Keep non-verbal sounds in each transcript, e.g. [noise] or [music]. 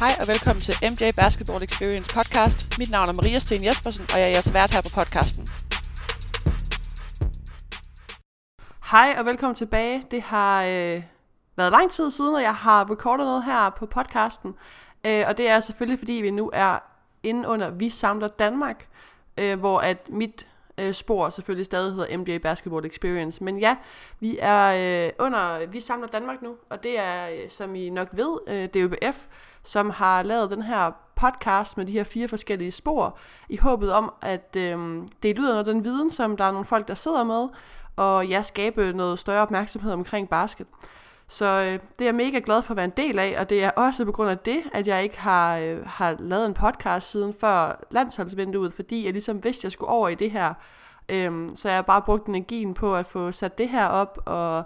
Hej og velkommen til MJ Basketball Experience podcast. Mit navn er Maria Sten Jespersen, og jeg er jeres vært her på podcasten. Hej og velkommen tilbage. Det har øh, været lang tid siden, at jeg har recordet noget her på podcasten. Øh, og det er selvfølgelig, fordi vi nu er inde under Vi Samler Danmark, øh, hvor at mit øh, spor selvfølgelig stadig hedder MJ Basketball Experience. Men ja, vi er øh, under Vi Samler Danmark nu, og det er, øh, som I nok ved, øh, DUBF, som har lavet den her podcast med de her fire forskellige spor, i håbet om at øh, dele ud af noget af den viden, som der er nogle folk, der sidder med, og ja, skabe noget større opmærksomhed omkring basket. Så øh, det er jeg mega glad for at være en del af, og det er også på grund af det, at jeg ikke har, øh, har lavet en podcast siden før landsholdsvinduet, fordi jeg ligesom vidste, at jeg skulle over i det her. Øhm, så jeg har bare brugt energien på at få sat det her op, og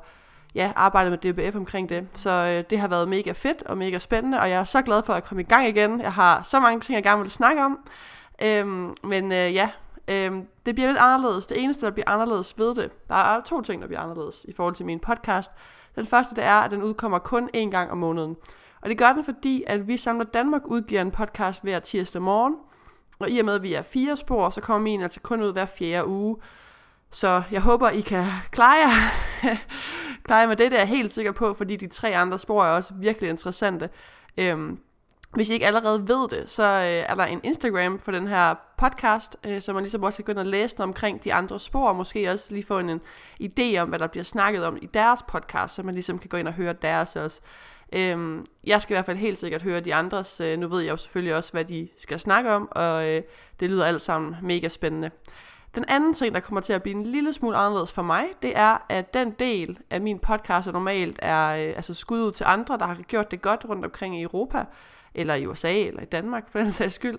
ja, arbejdet med DBF omkring det. Så øh, det har været mega fedt og mega spændende, og jeg er så glad for at komme i gang igen. Jeg har så mange ting, jeg gerne vil snakke om. Øhm, men øh, ja, øhm, det bliver lidt anderledes. Det eneste, der bliver anderledes ved det, der er to ting, der bliver anderledes i forhold til min podcast. Den første, det er, at den udkommer kun én gang om måneden. Og det gør den, fordi at vi samler Danmark udgiver en podcast hver tirsdag morgen. Og i og med, at vi er fire spor, så kommer min altså kun ud hver fjerde uge. Så jeg håber, I kan klare jer, [laughs] klare med det, det er jeg helt sikker på, fordi de tre andre spor er også virkelig interessante. Øhm, hvis I ikke allerede ved det, så øh, er der en Instagram for den her podcast, øh, så man ligesom også kan gå ind og læse noget omkring de andre spor, og måske også lige få en, en idé om, hvad der bliver snakket om i deres podcast, så man ligesom kan gå ind og høre deres også. Øhm, jeg skal i hvert fald helt sikkert høre de andres. Øh, nu ved jeg jo selvfølgelig også, hvad de skal snakke om, og øh, det lyder alt sammen mega spændende. Den anden ting, der kommer til at blive en lille smule anderledes for mig, det er, at den del af min podcast, der normalt er øh, altså skud ud til andre, der har gjort det godt rundt omkring i Europa, eller i USA, eller i Danmark for den sags skyld,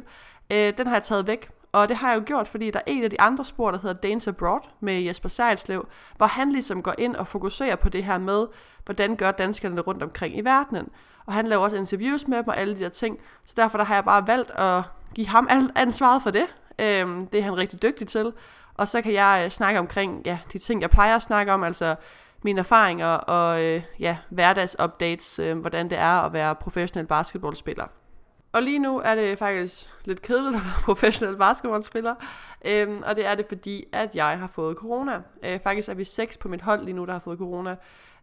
øh, den har jeg taget væk. Og det har jeg jo gjort, fordi der er en af de andre spor, der hedder Dance Abroad med Jesper Sejlslev, hvor han ligesom går ind og fokuserer på det her med, hvordan gør danskerne rundt omkring i verdenen. Og han laver også interviews med dem og alle de der ting. Så derfor der har jeg bare valgt at give ham ansvaret for det. Øhm, det er han rigtig dygtig til. Og så kan jeg øh, snakke omkring ja, de ting, jeg plejer at snakke om, altså mine erfaringer og øh, ja, hverdagsupdates, øh, hvordan det er at være professionel basketballspiller. Og lige nu er det faktisk lidt kedeligt at være [laughs] professionel basketballspiller, øhm, og det er det fordi, at jeg har fået corona. Øh, faktisk er vi seks på mit hold lige nu, der har fået corona.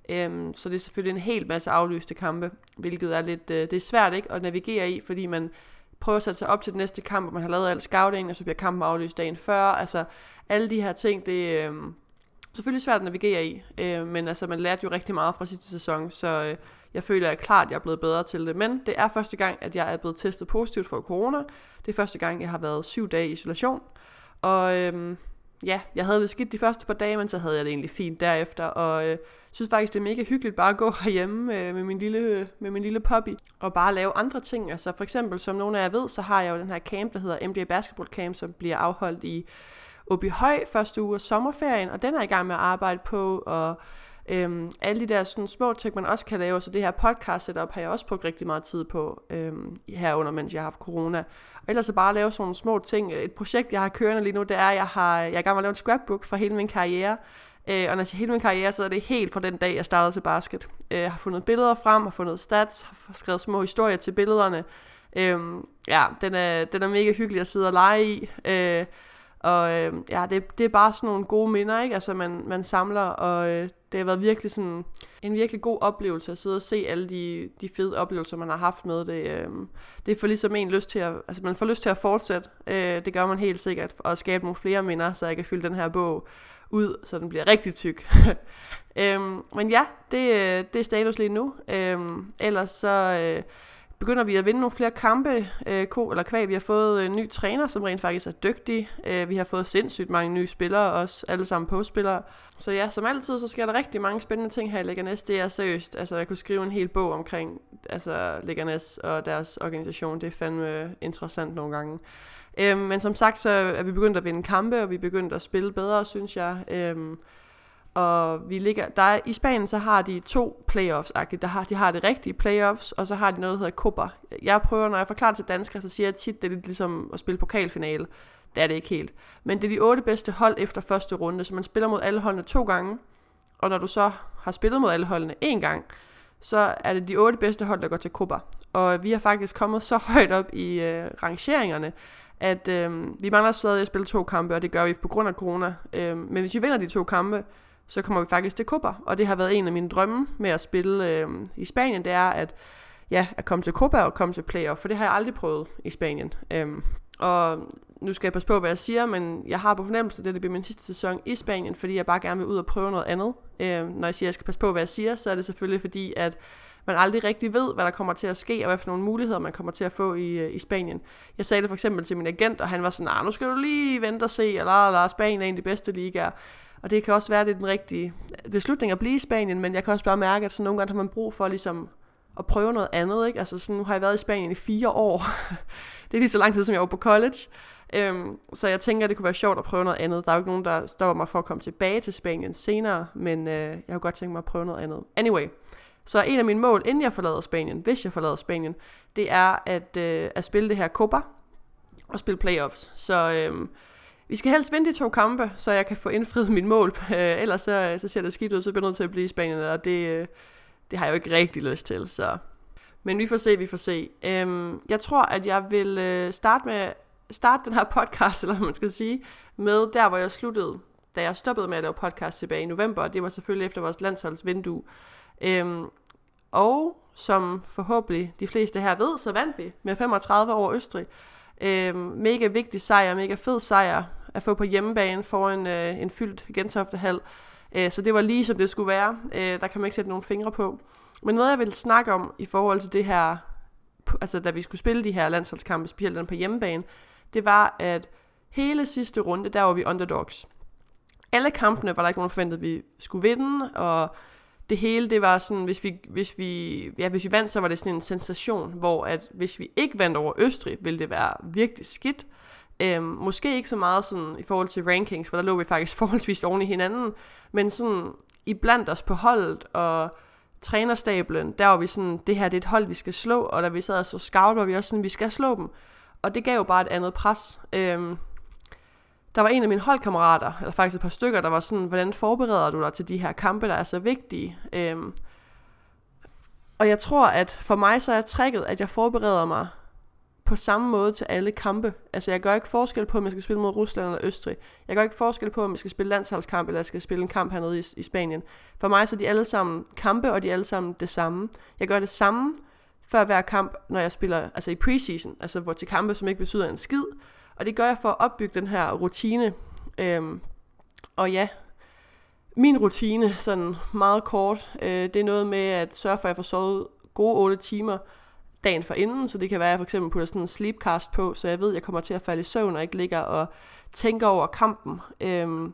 Øhm, så det er selvfølgelig en hel masse aflyste kampe, hvilket er lidt øh, det er svært ikke at navigere i, fordi man prøver at sætte sig op til den næste kamp, og man har lavet alt scouting, og så bliver kampen aflyst dagen før. Altså alle de her ting, det er øh, selvfølgelig svært at navigere i, øh, men altså man lærte jo rigtig meget fra sidste sæson, så øh, jeg føler at klart, at jeg er blevet bedre til det. Men det er første gang, at jeg er blevet testet positivt for corona. Det er første gang, jeg har været syv dage i isolation. Og øh, ja, jeg havde det skidt de første par dage, men så havde jeg det egentlig fint derefter, og øh, synes faktisk, det er mega hyggeligt bare at gå [laughs] herhjemme øh, med, min lille, øh, med min lille puppy, og bare lave andre ting. Altså for eksempel, som nogle af jer ved, så har jeg jo den her camp, der hedder MJ Basketball Camp, som bliver afholdt i Åby Høj første uge af sommerferien, og den er jeg i gang med at arbejde på, og Øhm, alle de der sådan, små ting, man også kan lave, så det her podcast setup har jeg også brugt rigtig meget tid på øhm, herunder, mens jeg har haft corona. Og ellers så bare lave sådan nogle små ting. Øh, et projekt, jeg har kørende lige nu, det er, at jeg, har, jeg er gang med at lave en scrapbook for hele min karriere. Øh, og når jeg siger hele min karriere, så er det helt fra den dag, jeg startede til basket. Øh, har fundet billeder frem, har fundet stats, har skrevet små historier til billederne. Øh, ja, den er, den er mega hyggelig at sidde og lege i. Øh, og øh, ja, det, det er bare sådan nogle gode minder, ikke? Altså man, man samler, og øh, det har været virkelig sådan en virkelig god oplevelse at sidde og se alle de, de fede oplevelser, man har haft med det. Øh, det får ligesom en lyst til at, altså man får lyst til at fortsætte, øh, det gør man helt sikkert, og skabe nogle flere minder, så jeg kan fylde den her bog ud, så den bliver rigtig tyk. [laughs] øhm, men ja, det, øh, det er status lige nu. Øhm, ellers så... Øh, begynder vi at vinde nogle flere kampe, øh, ko eller kvæg. Vi har fået en ny træner, som rent faktisk er dygtig. Øh, vi har fået sindssygt mange nye spillere, også alle sammen postspillere. Så ja, som altid, så sker der rigtig mange spændende ting her i Leganes. Det er seriøst. Altså, jeg kunne skrive en hel bog omkring altså, Leganes og deres organisation. Det er fandme interessant nogle gange. Øh, men som sagt, så er vi begyndt at vinde kampe, og vi er begyndt at spille bedre, synes jeg. Øh, og vi ligger, der er, i Spanien så har de to playoffs der har, de har det rigtige playoffs, og så har de noget, der hedder Copa. Jeg prøver, når jeg forklarer til danskere, så siger jeg tit, det er lidt ligesom at spille pokalfinale. Det er det ikke helt. Men det er de otte bedste hold efter første runde, så man spiller mod alle holdene to gange. Og når du så har spillet mod alle holdene én gang, så er det de otte bedste hold, der går til Copa. Og vi har faktisk kommet så [laughs] højt op i øh, rangeringerne, at øh, vi mangler stadig at spille to kampe, og det gør vi på grund af corona. Øh, men hvis vi vinder de to kampe, så kommer vi faktisk til Copa. Og det har været en af mine drømme med at spille øh, i Spanien, det er at, ja, at komme til Copa og komme til playoff, for det har jeg aldrig prøvet i Spanien. Øhm, og nu skal jeg passe på, hvad jeg siger, men jeg har på fornemmelse, at det bliver min sidste sæson i Spanien, fordi jeg bare gerne vil ud og prøve noget andet. Øhm, når jeg siger, at jeg skal passe på, hvad jeg siger, så er det selvfølgelig fordi, at man aldrig rigtig ved, hvad der kommer til at ske, og hvad for nogle muligheder, man kommer til at få i, øh, i Spanien. Jeg sagde det for eksempel til min agent, og han var sådan, ah, nu skal du lige vente og se, eller, eller Spanien er en af de bedste ligaer. Og det kan også være, at det er den rigtige beslutning at blive i Spanien, men jeg kan også bare mærke, at sådan nogle gange har man brug for ligesom at prøve noget andet. Ikke? Altså sådan, nu har jeg været i Spanien i fire år. [laughs] det er lige så lang tid, som jeg var på college. Øhm, så jeg tænker, at det kunne være sjovt at prøve noget andet. Der er jo ikke nogen, der stopper mig for at komme tilbage til Spanien senere, men øh, jeg har godt tænkt mig at prøve noget andet. Anyway, så en af mine mål, inden jeg forlader Spanien, hvis jeg forlader Spanien, det er at, øh, at spille det her Copa og spille playoffs. Så øh, vi skal helst vinde de to kampe, så jeg kan få indfriet [laughs] mit mål. Øh, ellers så, øh, så ser det skidt ud, så bliver jeg nødt til at blive i Spanien, og det, øh, det har jeg jo ikke rigtig lyst til. Så. Men vi får se, vi får se. Øhm, jeg tror, at jeg vil øh, starte med starte den her podcast, [laughs] eller hvad man skal sige, med der, hvor jeg sluttede, da jeg stoppede med at lave podcast tilbage i november. Det var selvfølgelig efter vores landsholdsvindue. Øhm, og som forhåbentlig de fleste her ved, så vandt vi med 35 over Østrig. Øhm, mega vigtig sejr, mega fed sejr at få på hjemmebane foran øh, en fyldt Gentoftehal. Øh, så det var lige som det skulle være. Øh, der kan man ikke sætte nogen fingre på. Men noget jeg vil snakke om i forhold til det her, altså da vi skulle spille de her landsholdskampe, specielt den på hjemmebane, det var, at hele sidste runde, der var vi underdogs. Alle kampene var der ikke nogen forventet, at vi skulle vinde, og det hele, det var sådan, hvis vi, hvis vi, ja, hvis vi vandt, så var det sådan en sensation, hvor at hvis vi ikke vandt over Østrig, ville det være virkelig skidt. Øhm, måske ikke så meget sådan i forhold til rankings, for der lå vi faktisk [laughs] forholdsvis oven i hinanden, men sådan i blandt os på holdet og trænerstablen, der var vi sådan, det her det er et hold, vi skal slå, og da vi sad og så scout, var vi også sådan, vi skal slå dem. Og det gav jo bare et andet pres. Øhm, der var en af mine holdkammerater, eller faktisk et par stykker, der var sådan, hvordan forbereder du dig til de her kampe, der er så vigtige? Øhm, og jeg tror, at for mig så er tricket, at jeg forbereder mig på samme måde til alle kampe. Altså jeg gør ikke forskel på, om jeg skal spille mod Rusland eller Østrig. Jeg gør ikke forskel på, om jeg skal spille landsholdskamp, eller jeg skal spille en kamp hernede i, i Spanien. For mig så er de alle sammen kampe, og de er alle sammen det samme. Jeg gør det samme før hver kamp, når jeg spiller altså i preseason, altså hvor til kampe, som ikke betyder en skid. Og det gør jeg for at opbygge den her rutine. Øhm, og ja, min rutine, sådan meget kort, øh, det er noget med at sørge for, at jeg får sovet gode 8 timer dagen for inden, så det kan være, at jeg for eksempel putter sådan en sleepcast på, så jeg ved, at jeg kommer til at falde i søvn og ikke ligger og tænker over kampen. Øhm,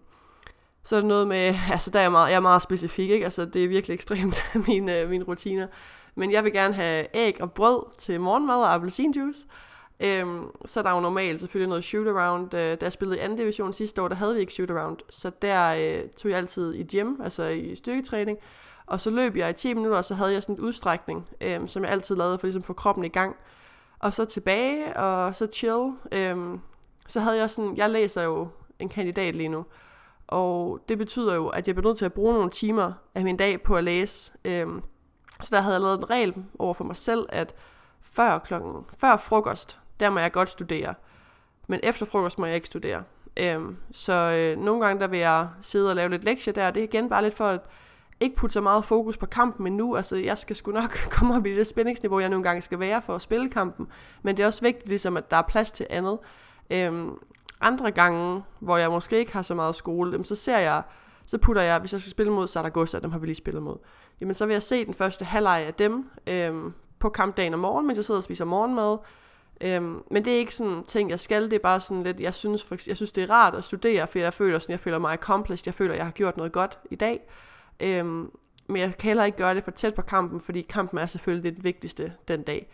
så er det noget med, [laughs] altså der er jeg meget, jeg er meget specifik, ikke? Altså det er virkelig ekstremt, [laughs] mine, øh, mine rutiner. Men jeg vil gerne have æg og brød til morgenmad og appelsinjuice. Øhm, så der er jo normalt selvfølgelig noget shoot-around. Øh, da jeg spillede i anden division sidste år, der havde vi ikke shoot-around. Så der øh, tog jeg altid i gym, altså i styrketræning. Og så løb jeg i 10 minutter, og så havde jeg sådan en udstrækning, øhm, som jeg altid lavede for ligesom at få kroppen i gang. Og så tilbage, og så chill. Øhm, så havde jeg sådan, jeg læser jo en kandidat lige nu. Og det betyder jo, at jeg bliver nødt til at bruge nogle timer af min dag på at læse. Øhm, så der havde jeg lavet en regel over for mig selv, at før, klokken, før frokost, der må jeg godt studere. Men efter frokost må jeg ikke studere. Øhm, så øh, nogle gange der vil jeg sidde og lave lidt lektier der. Det er igen bare lidt for at ikke putte så meget fokus på kampen, endnu. altså jeg skal sgu nok [laughs] komme op i det spændingsniveau, jeg nogle gange skal være for at spille kampen. Men det er også vigtigt, ligesom, at der er plads til andet. Øhm, andre gange, hvor jeg måske ikke har så meget skole, jamen, så ser jeg, så putter jeg, hvis jeg skal spille mod Saragossa, dem har vi lige spillet mod, jamen så vil jeg se den første halvleg af dem øhm, på kampdagen om morgenen, mens jeg sidder og spiser morgenmad. Øhm, men det er ikke sådan ting, jeg skal. Det er bare sådan lidt, jeg synes, for, jeg synes det er rart at studere, for jeg føler sådan, jeg føler mig accomplished. Jeg føler, jeg har gjort noget godt i dag. Øhm, men jeg kan heller ikke gøre det for tæt på kampen, fordi kampen er selvfølgelig det vigtigste den dag.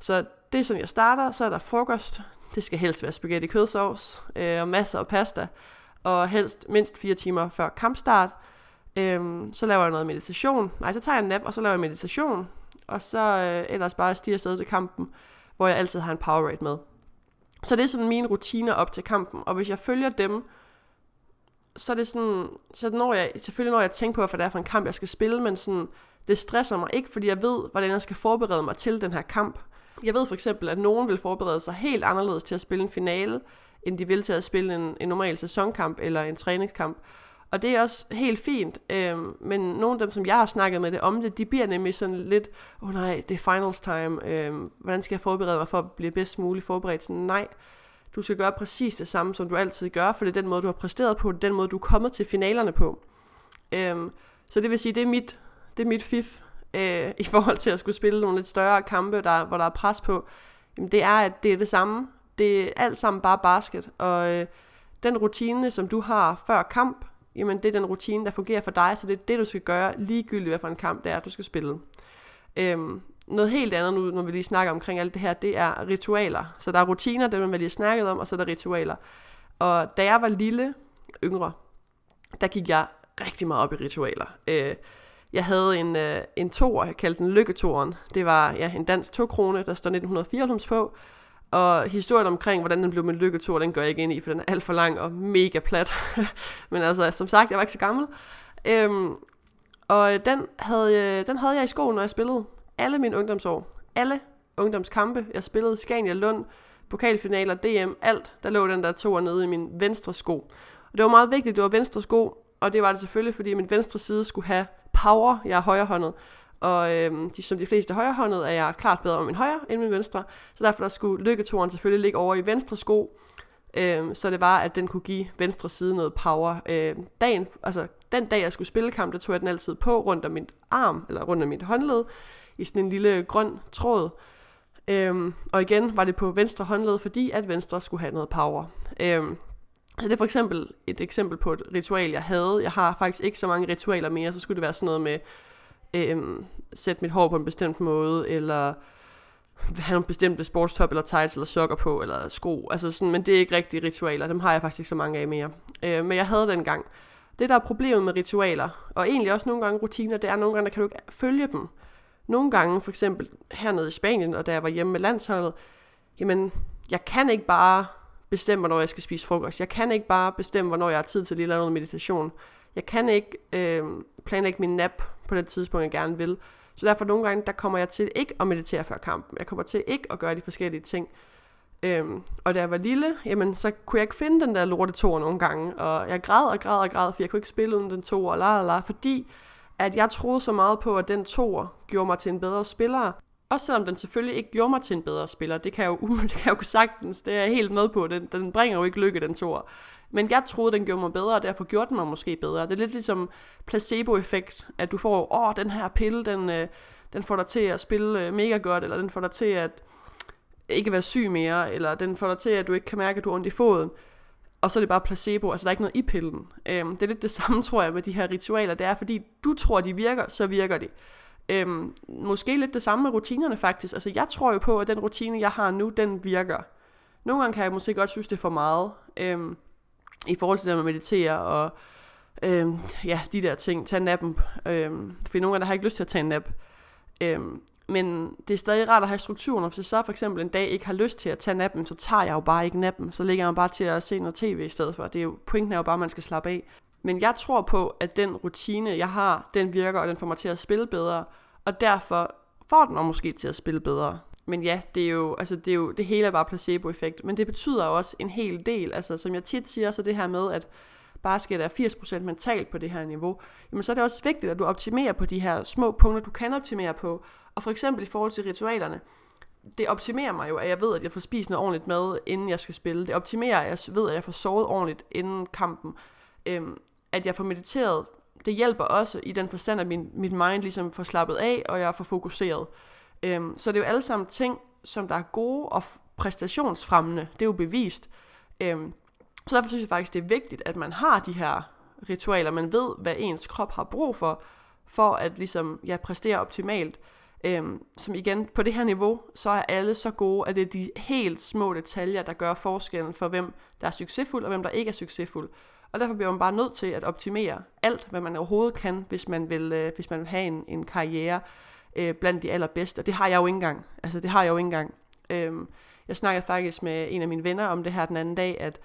Så det er sådan, jeg starter. Så er der frokost. Det skal helst være spaghetti kødsovs øh, og masser af pasta. Og helst mindst fire timer før kampstart. Øhm, så laver jeg noget meditation. Nej, så tager jeg en nap, og så laver jeg meditation. Og så øh, ellers bare stiger afsted til kampen, hvor jeg altid har en Powerade med. Så det er sådan mine rutiner op til kampen. Og hvis jeg følger dem, så er det sådan, så når jeg, selvfølgelig når jeg tænker på, hvad det er for en kamp, jeg skal spille, men sådan, Det stresser mig ikke, fordi jeg ved, hvordan jeg skal forberede mig til den her kamp. Jeg ved for eksempel, at nogen vil forberede sig helt anderledes til at spille en finale, end de vil til at spille en, en normal sæsonkamp eller en træningskamp. Og det er også helt fint, øh, men nogle af dem, som jeg har snakket med det om det, de bliver nemlig sådan lidt, åh oh nej, det er finals time, øh, hvordan skal jeg forberede mig for at blive bedst muligt forberedt? Sådan, nej, du skal gøre præcis det samme, som du altid gør, for det er den måde, du har præsteret på, det er den måde, du er kommet til finalerne på. Øhm, så det vil sige, det er mit, det er mit fif øh, i forhold til at skulle spille nogle lidt større kampe, der, hvor der er pres på. Jamen, det er, at det er det samme. Det er alt sammen bare basket, og øh, den rutine, som du har før kamp, jamen det er den rutine, der fungerer for dig, så det er det, du skal gøre, ligegyldigt hvad for en kamp det er, du skal spille. Øhm, noget helt andet nu, når vi lige snakker omkring alt det her, det er ritualer. Så der er rutiner, det er, lige de har snakket om, og så er der ritualer. Og da jeg var lille, yngre, der gik jeg rigtig meget op i ritualer. Øh, jeg havde en, øh, en tor, jeg kaldte den Lykketoren. Det var ja, en dansk to-krone, der står 1994 på. Og historien omkring, hvordan den blev min lykketor, den gør jeg ikke ind i, for den er alt for lang og mega plat. [laughs] Men altså, som sagt, jeg var ikke så gammel. Øhm, og den havde, øh, den havde jeg i skoen, når jeg spillede. Alle mine ungdomsår. Alle ungdomskampe. Jeg spillede Scania Lund, pokalfinaler, DM, alt. Der lå den der to nede i min venstre sko. Og det var meget vigtigt, det var venstre sko. Og det var det selvfølgelig, fordi min venstre side skulle have power. Jeg er højrehåndet. Og øhm, de, som de fleste højrehåndede er jeg klart bedre om min højre end min venstre. Så derfor der skulle lykketoren selvfølgelig ligge over i venstre sko. Øh, så det var, at den kunne give venstre side noget power. Øh, dagen, altså, den dag, jeg skulle spille kamp, der tog jeg den altid på rundt om mit arm, eller rundt om mit håndled, i sådan en lille grøn tråd. Øhm, og igen var det på venstre håndled, fordi at venstre skulle have noget power. Øhm, så det er for eksempel et eksempel på et ritual, jeg havde. Jeg har faktisk ikke så mange ritualer mere, så skulle det være sådan noget med øhm, sætte mit hår på en bestemt måde, eller [laughs] have nogle bestemte sportstop, eller tights, eller sokker på, eller sko. Altså sådan, men det er ikke rigtige ritualer, dem har jeg faktisk ikke så mange af mere. Øh, men jeg havde den gang. Det, der er problemet med ritualer, og egentlig også nogle gange rutiner, det er nogle gange, der kan du ikke følge dem. Nogle gange, for eksempel hernede i Spanien, og da jeg var hjemme med landsholdet, jamen, jeg kan ikke bare bestemme, hvornår jeg skal spise frokost. Jeg kan ikke bare bestemme, hvornår jeg har tid til lige at lave noget meditation. Jeg kan ikke øh, planlægge min nap på det tidspunkt, jeg gerne vil. Så derfor nogle gange, der kommer jeg til ikke at meditere før kampen. Jeg kommer til ikke at gøre de forskellige ting. Øhm, og da jeg var lille, jamen, så kunne jeg ikke finde den der lorte tor nogle gange. Og jeg græd og græd og græd, for jeg kunne ikke spille uden den tor, la, la, la, fordi at jeg troede så meget på, at den tor gjorde mig til en bedre spiller. Også selvom den selvfølgelig ikke gjorde mig til en bedre spiller. Det kan jeg jo, [laughs] det kan jeg jo sagtens, det er jeg helt med på. Den, den bringer jo ikke lykke, den tor. Men jeg troede, den gjorde mig bedre, og derfor gjorde den mig måske bedre. Det er lidt ligesom placebo-effekt, at du får, åh, den her pille, den, øh, den får dig til at spille øh, mega godt, eller den får dig til at ikke være syg mere, eller den får dig til, at du ikke kan mærke, at du har ondt i foden. Og så er det bare placebo, altså der er ikke noget i pillen. Øhm, det er lidt det samme, [laughs] tror jeg, med de her ritualer. Det er, fordi du tror, de virker, så virker de. Øhm, måske lidt det samme med rutinerne faktisk. Altså jeg tror jo på, at den rutine, jeg har nu, den virker. Nogle gange kan jeg måske godt synes, det er for meget. Øhm, i forhold til det med at meditere og øhm, ja, de der ting, tage nappen. Øhm, for nogle gange der har ikke lyst til at tage en nap. Øhm, men det er stadig rart at have strukturen, hvis jeg så for eksempel en dag ikke har lyst til at tage nappen, så tager jeg jo bare ikke nappen. Så ligger jeg bare til at se noget tv i stedet for. Det er jo, pointen er jo bare, at man skal slappe af. Men jeg tror på, at den rutine, jeg har, den virker, og den får mig til at spille bedre. Og derfor får den mig måske til at spille bedre men ja, det er jo, altså det er jo, det hele er bare placeboeffekt, men det betyder jo også en hel del, altså som jeg tit siger, så det her med, at basket er 80% mentalt på det her niveau, jamen så er det også vigtigt, at du optimerer på de her små punkter, du kan optimere på, og for eksempel i forhold til ritualerne, det optimerer mig jo, at jeg ved, at jeg får spist noget ordentligt mad, inden jeg skal spille. Det optimerer, at jeg ved, at jeg får sovet ordentligt inden kampen. Øhm, at jeg får mediteret, det hjælper også i den forstand, at min, mit mind ligesom får slappet af, og jeg får fokuseret. Øhm, så det er jo alle sammen ting, som der er gode og præstationsfremmende. Det er jo bevist. Øhm, så derfor synes jeg faktisk, det er vigtigt, at man har de her ritualer. Man ved, hvad ens krop har brug for, for at ligesom, ja, præstere optimalt. Øhm, som igen, på det her niveau, så er alle så gode, at det er de helt små detaljer, der gør forskellen for, hvem der er succesfuld, og hvem der ikke er succesfuld. Og derfor bliver man bare nødt til at optimere alt, hvad man overhovedet kan, hvis man vil, øh, hvis man vil have en, en karriere øh, blandt de allerbedste, og det har jeg jo ikke engang. Altså, det har jeg jo ikke engang. Øhm, jeg snakkede faktisk med en af mine venner om det her den anden dag, at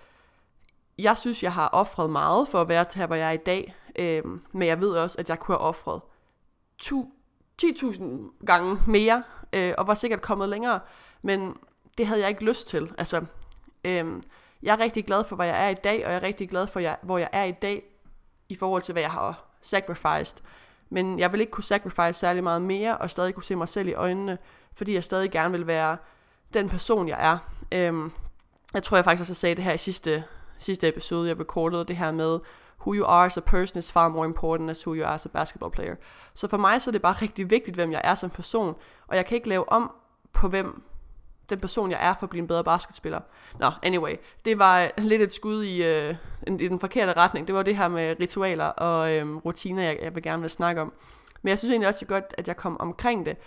jeg synes, jeg har offret meget for at være her, hvor jeg er i dag, øhm, men jeg ved også, at jeg kunne have offret 10.000 gange mere, øh, og var sikkert kommet længere, men det havde jeg ikke lyst til. Altså, øh, jeg er rigtig glad for, hvor jeg er i dag, og jeg er rigtig glad for, hvor jeg er i dag, i forhold til, hvad jeg har sacrificed. Men jeg vil ikke kunne sacrifice særlig meget mere, og stadig kunne se mig selv i øjnene, fordi jeg stadig gerne vil være den person, jeg er. Øhm, jeg tror, jeg faktisk også sagde det her i sidste, sidste episode, jeg recordede det her med, who you are as a person is far more important as who you are as a basketball player. Så for mig så er det bare rigtig vigtigt, hvem jeg er som person, og jeg kan ikke lave om på, hvem den person, jeg er for at blive en bedre basketspiller. Nå, anyway, det var øh, lidt et skud i, øh, i den forkerte retning. Det var det her med ritualer og øh, rutiner, jeg, jeg vil gerne vil snakke om. Men jeg synes egentlig også det er godt, at jeg kom omkring det.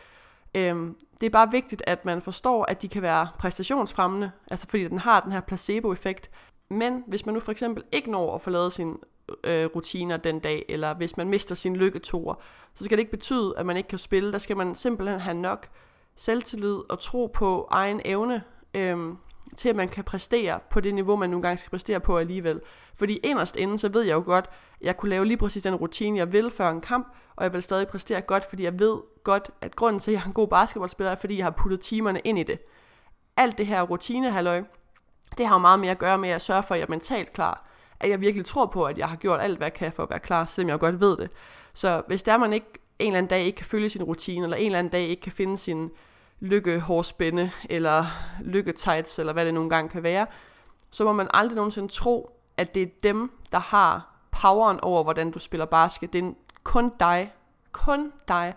Øhm, det er bare vigtigt, at man forstår, at de kan være præstationsfremmende, altså fordi den har den her placebo-effekt. Men hvis man nu for eksempel ikke når at få lavet sine øh, rutiner den dag, eller hvis man mister sin lykketor, så skal det ikke betyde, at man ikke kan spille. Der skal man simpelthen have nok selvtillid og tro på egen evne, øhm, til at man kan præstere på det niveau, man nogle gange skal præstere på alligevel. Fordi inderst inden, så ved jeg jo godt, at jeg kunne lave lige præcis den rutine, jeg vil før en kamp, og jeg vil stadig præstere godt, fordi jeg ved godt, at grunden til, at jeg er en god basketballspiller, er, fordi jeg har puttet timerne ind i det. Alt det her rutinehalløj, det har jo meget mere at gøre med at sørge for, at jeg er mentalt klar. At jeg virkelig tror på, at jeg har gjort alt, hvad jeg kan for at være klar, selvom jeg godt ved det. Så hvis der man ikke en eller anden dag ikke kan følge sin rutine, eller en eller anden dag ikke kan finde sin lykkehårspænde, eller lykketights, eller hvad det nogle gange kan være, så må man aldrig nogensinde tro, at det er dem, der har poweren over, hvordan du spiller basket. Det er kun dig, kun dig,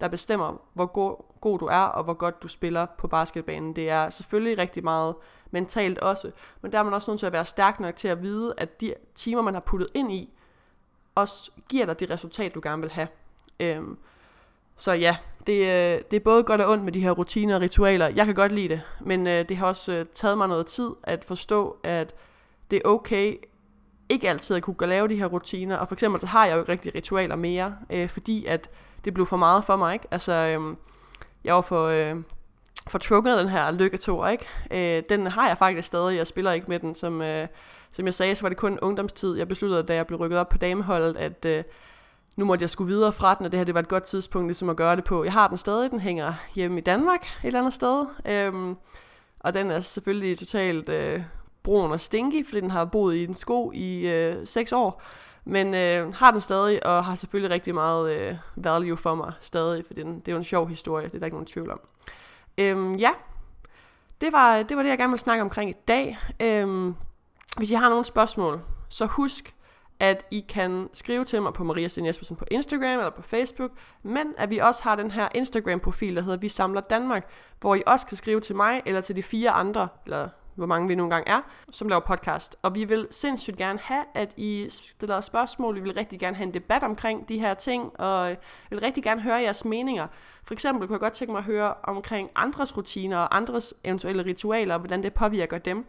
der bestemmer, hvor god, god du er, og hvor godt du spiller på basketbanen. Det er selvfølgelig rigtig meget mentalt også, men der er man også nødt til at være stærk nok til at vide, at de timer, man har puttet ind i, også giver dig det resultat, du gerne vil have. Øhm, så ja, det, øh, det er både godt og ondt med de her rutiner og ritualer. Jeg kan godt lide det, men øh, det har også øh, taget mig noget tid at forstå, at det er okay ikke altid at kunne lave de her rutiner. Og for eksempel så har jeg jo ikke rigtig ritualer mere, øh, fordi at det blev for meget for mig. Ikke? Altså, øh, jeg var for, øh, for trukket den her lykketor, ikke? Øh, den har jeg faktisk stadig, jeg spiller ikke med den. Som, øh, som jeg sagde, så var det kun ungdomstid. Jeg besluttede, da jeg blev rykket op på dameholdet, at øh, nu måtte jeg skulle videre fra den, og det her det var et godt tidspunkt ligesom at gøre det på. Jeg har den stadig, den hænger hjemme i Danmark et eller andet sted. Øhm, og den er selvfølgelig totalt øh, brun og stinky, fordi den har boet i en sko i øh, 6 år. Men øh, har den stadig, og har selvfølgelig rigtig meget øh, value for mig stadig, for den, det er jo en sjov historie, det er der ikke nogen tvivl om. Øhm, ja, det var, det var det, jeg gerne vil snakke omkring i dag. Øhm, hvis I har nogle spørgsmål, så husk at I kan skrive til mig på Maria Sten Jespersen på Instagram eller på Facebook, men at vi også har den her Instagram-profil, der hedder Vi Samler Danmark, hvor I også kan skrive til mig eller til de fire andre, eller hvor mange vi nogle gange er, som laver podcast. Og vi vil sindssygt gerne have, at I stiller spørgsmål. Vi vil rigtig gerne have en debat omkring de her ting, og jeg vil rigtig gerne høre jeres meninger. For eksempel kunne jeg godt tænke mig at høre omkring andres rutiner og andres eventuelle ritualer, og hvordan det påvirker dem.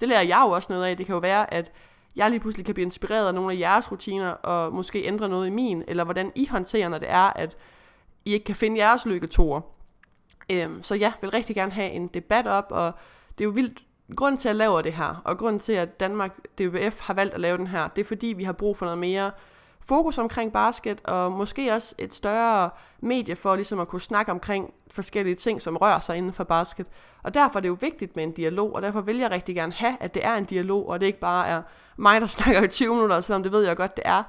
Det lærer jeg jo også noget af. Det kan jo være, at jeg lige pludselig kan blive inspireret af nogle af jeres rutiner, og måske ændre noget i min, eller hvordan I håndterer, når det er, at I ikke kan finde jeres lykketoer. Øhm, så ja, vil rigtig gerne have en debat op, og det er jo vildt, grund til at lave det her, og grund til, at Danmark DBF har valgt at lave den her, det er fordi, vi har brug for noget mere fokus omkring basket, og måske også et større medie for ligesom at kunne snakke omkring forskellige ting, som rører sig inden for basket. Og derfor er det jo vigtigt med en dialog, og derfor vil jeg rigtig gerne have, at det er en dialog, og det ikke bare er mig, der [laughs] snakker i 20 minutter, selvom det ved jeg godt, det er.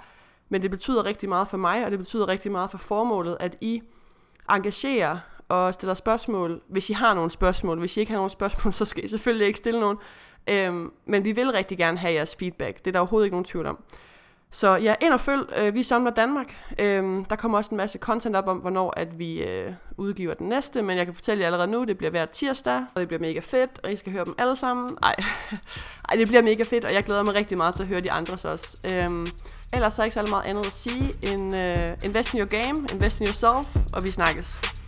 Men det betyder rigtig meget for mig, og det betyder rigtig meget for formålet, at I engagerer og stiller spørgsmål, hvis I har nogle spørgsmål. Hvis I ikke har nogle spørgsmål, [laughs] så skal I selvfølgelig ikke stille nogen. Øhm, men vi vil rigtig gerne have jeres feedback. Det er der overhovedet ikke nogen tvivl om. Så ja, ind og følg. Øh, vi samler Danmark. Øhm, der kommer også en masse content op om, hvornår at vi øh, udgiver den næste, men jeg kan fortælle jer allerede nu, det bliver hver tirsdag, og det bliver mega fedt, og I skal høre dem alle sammen. Ej, [laughs] Ej det bliver mega fedt, og jeg glæder mig rigtig meget til at høre de andres også. Øhm, ellers så er ikke så meget andet at sige end øh, invest in your game, invest in yourself, og vi snakkes.